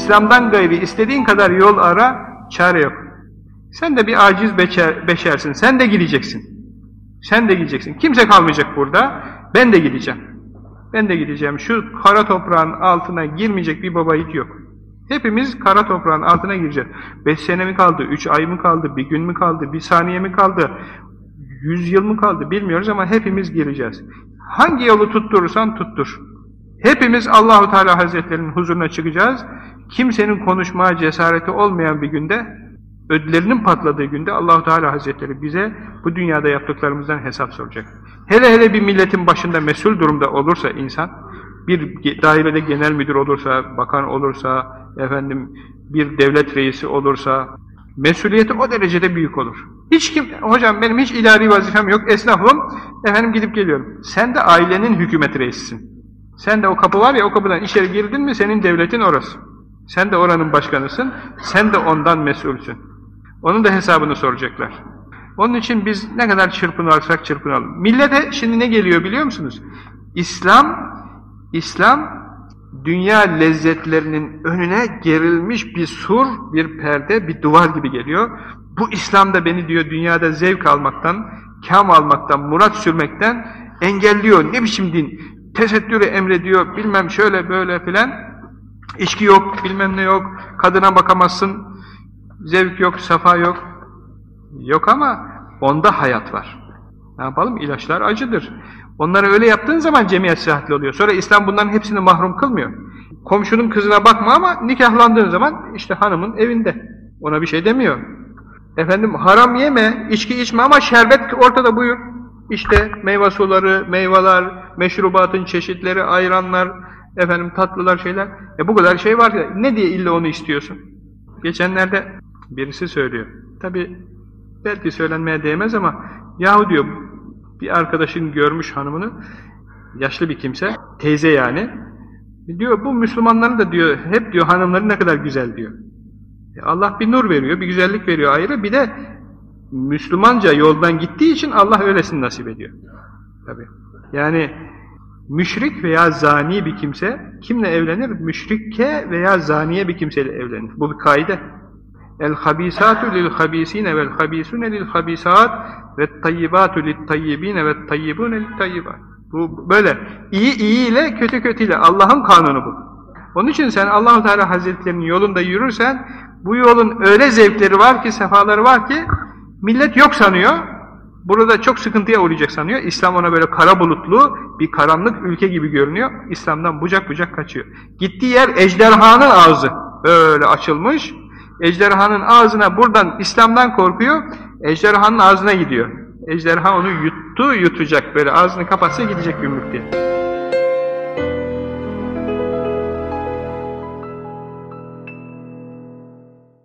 İslam'dan gayri istediğin kadar yol ara, çare yok. Sen de bir aciz beşer, beşersin, sen de gideceksin. Sen de gideceksin. Kimse kalmayacak burada, ben de gideceğim. Ben de gideceğim. Şu kara toprağın altına girmeyecek bir baba yok. Hepimiz kara toprağın altına gireceğiz. Beş sene mi kaldı, üç ay mı kaldı, bir gün mü kaldı, bir saniye mi kaldı, yüz yıl mı kaldı bilmiyoruz ama hepimiz gireceğiz. Hangi yolu tutturursan tuttur. Hepimiz Allahu Teala Hazretlerinin huzuruna çıkacağız. Kimsenin konuşmaya cesareti olmayan bir günde, ödlerinin patladığı günde Allahu Teala Hazretleri bize bu dünyada yaptıklarımızdan hesap soracak. Hele hele bir milletin başında mesul durumda olursa insan, bir dairede genel müdür olursa, bakan olursa, efendim bir devlet reisi olursa, mesuliyeti o derecede büyük olur. Hiç kim, hocam benim hiç idari vazifem yok, esnafım, efendim gidip geliyorum. Sen de ailenin hükümet reisisin. Sen de o kapı var ya, o kapıdan içeri girdin mi senin devletin orası. Sen de oranın başkanısın, sen de ondan mesulsün. Onun da hesabını soracaklar. Onun için biz ne kadar çırpınarsak çırpınalım. Millete şimdi ne geliyor biliyor musunuz? İslam, İslam dünya lezzetlerinin önüne gerilmiş bir sur, bir perde, bir duvar gibi geliyor. Bu İslam da beni diyor dünyada zevk almaktan, kam almaktan, murat sürmekten engelliyor. Ne biçim din? Tesettürü emrediyor, bilmem şöyle böyle filan. İçki yok, bilmem ne yok, kadına bakamazsın, zevk yok, safa yok. Yok ama onda hayat var. Ne yapalım? İlaçlar acıdır. Onları öyle yaptığın zaman cemiyet sıhhatli oluyor. Sonra İslam bunların hepsini mahrum kılmıyor. Komşunun kızına bakma ama nikahlandığın zaman işte hanımın evinde. Ona bir şey demiyor. Efendim haram yeme, içki içme ama şerbet ortada buyur. İşte meyve suları, meyveler, meşrubatın çeşitleri, ayranlar, efendim tatlılar şeyler. E bu kadar şey var ya ne diye illa onu istiyorsun? Geçenlerde birisi söylüyor. Tabi belki söylenmeye değmez ama yahu diyor bir arkadaşın görmüş hanımını, yaşlı bir kimse, teyze yani, diyor bu Müslümanların da diyor, hep diyor hanımları ne kadar güzel diyor. E Allah bir nur veriyor, bir güzellik veriyor ayrı, bir de Müslümanca yoldan gittiği için Allah öylesini nasip ediyor. Tabi. Yani müşrik veya zani bir kimse kimle evlenir? Müşrikke veya zaniye bir kimseyle evlenir. Bu bir kaide. El habisatu lil habisine vel habisune lil habisat ve tayyibatu lit tayyibine ve tayyibune lit tayyibat. Bu böyle. İyi iyi ile kötü kötü ile Allah'ın kanunu bu. Onun için sen Allah Teala Hazretlerinin yolunda yürürsen bu yolun öyle zevkleri var ki, sefaları var ki millet yok sanıyor. Burada çok sıkıntıya uğrayacak sanıyor. İslam ona böyle kara bulutlu bir karanlık ülke gibi görünüyor. İslam'dan bucak bucak kaçıyor. Gittiği yer ejderhanın ağzı. Böyle açılmış. Ejderhanın ağzına buradan İslam'dan korkuyor. Ejderhanın ağzına gidiyor. Ejderha onu yuttu, yutacak. Böyle ağzını kapatsa gidecek gümrük diye.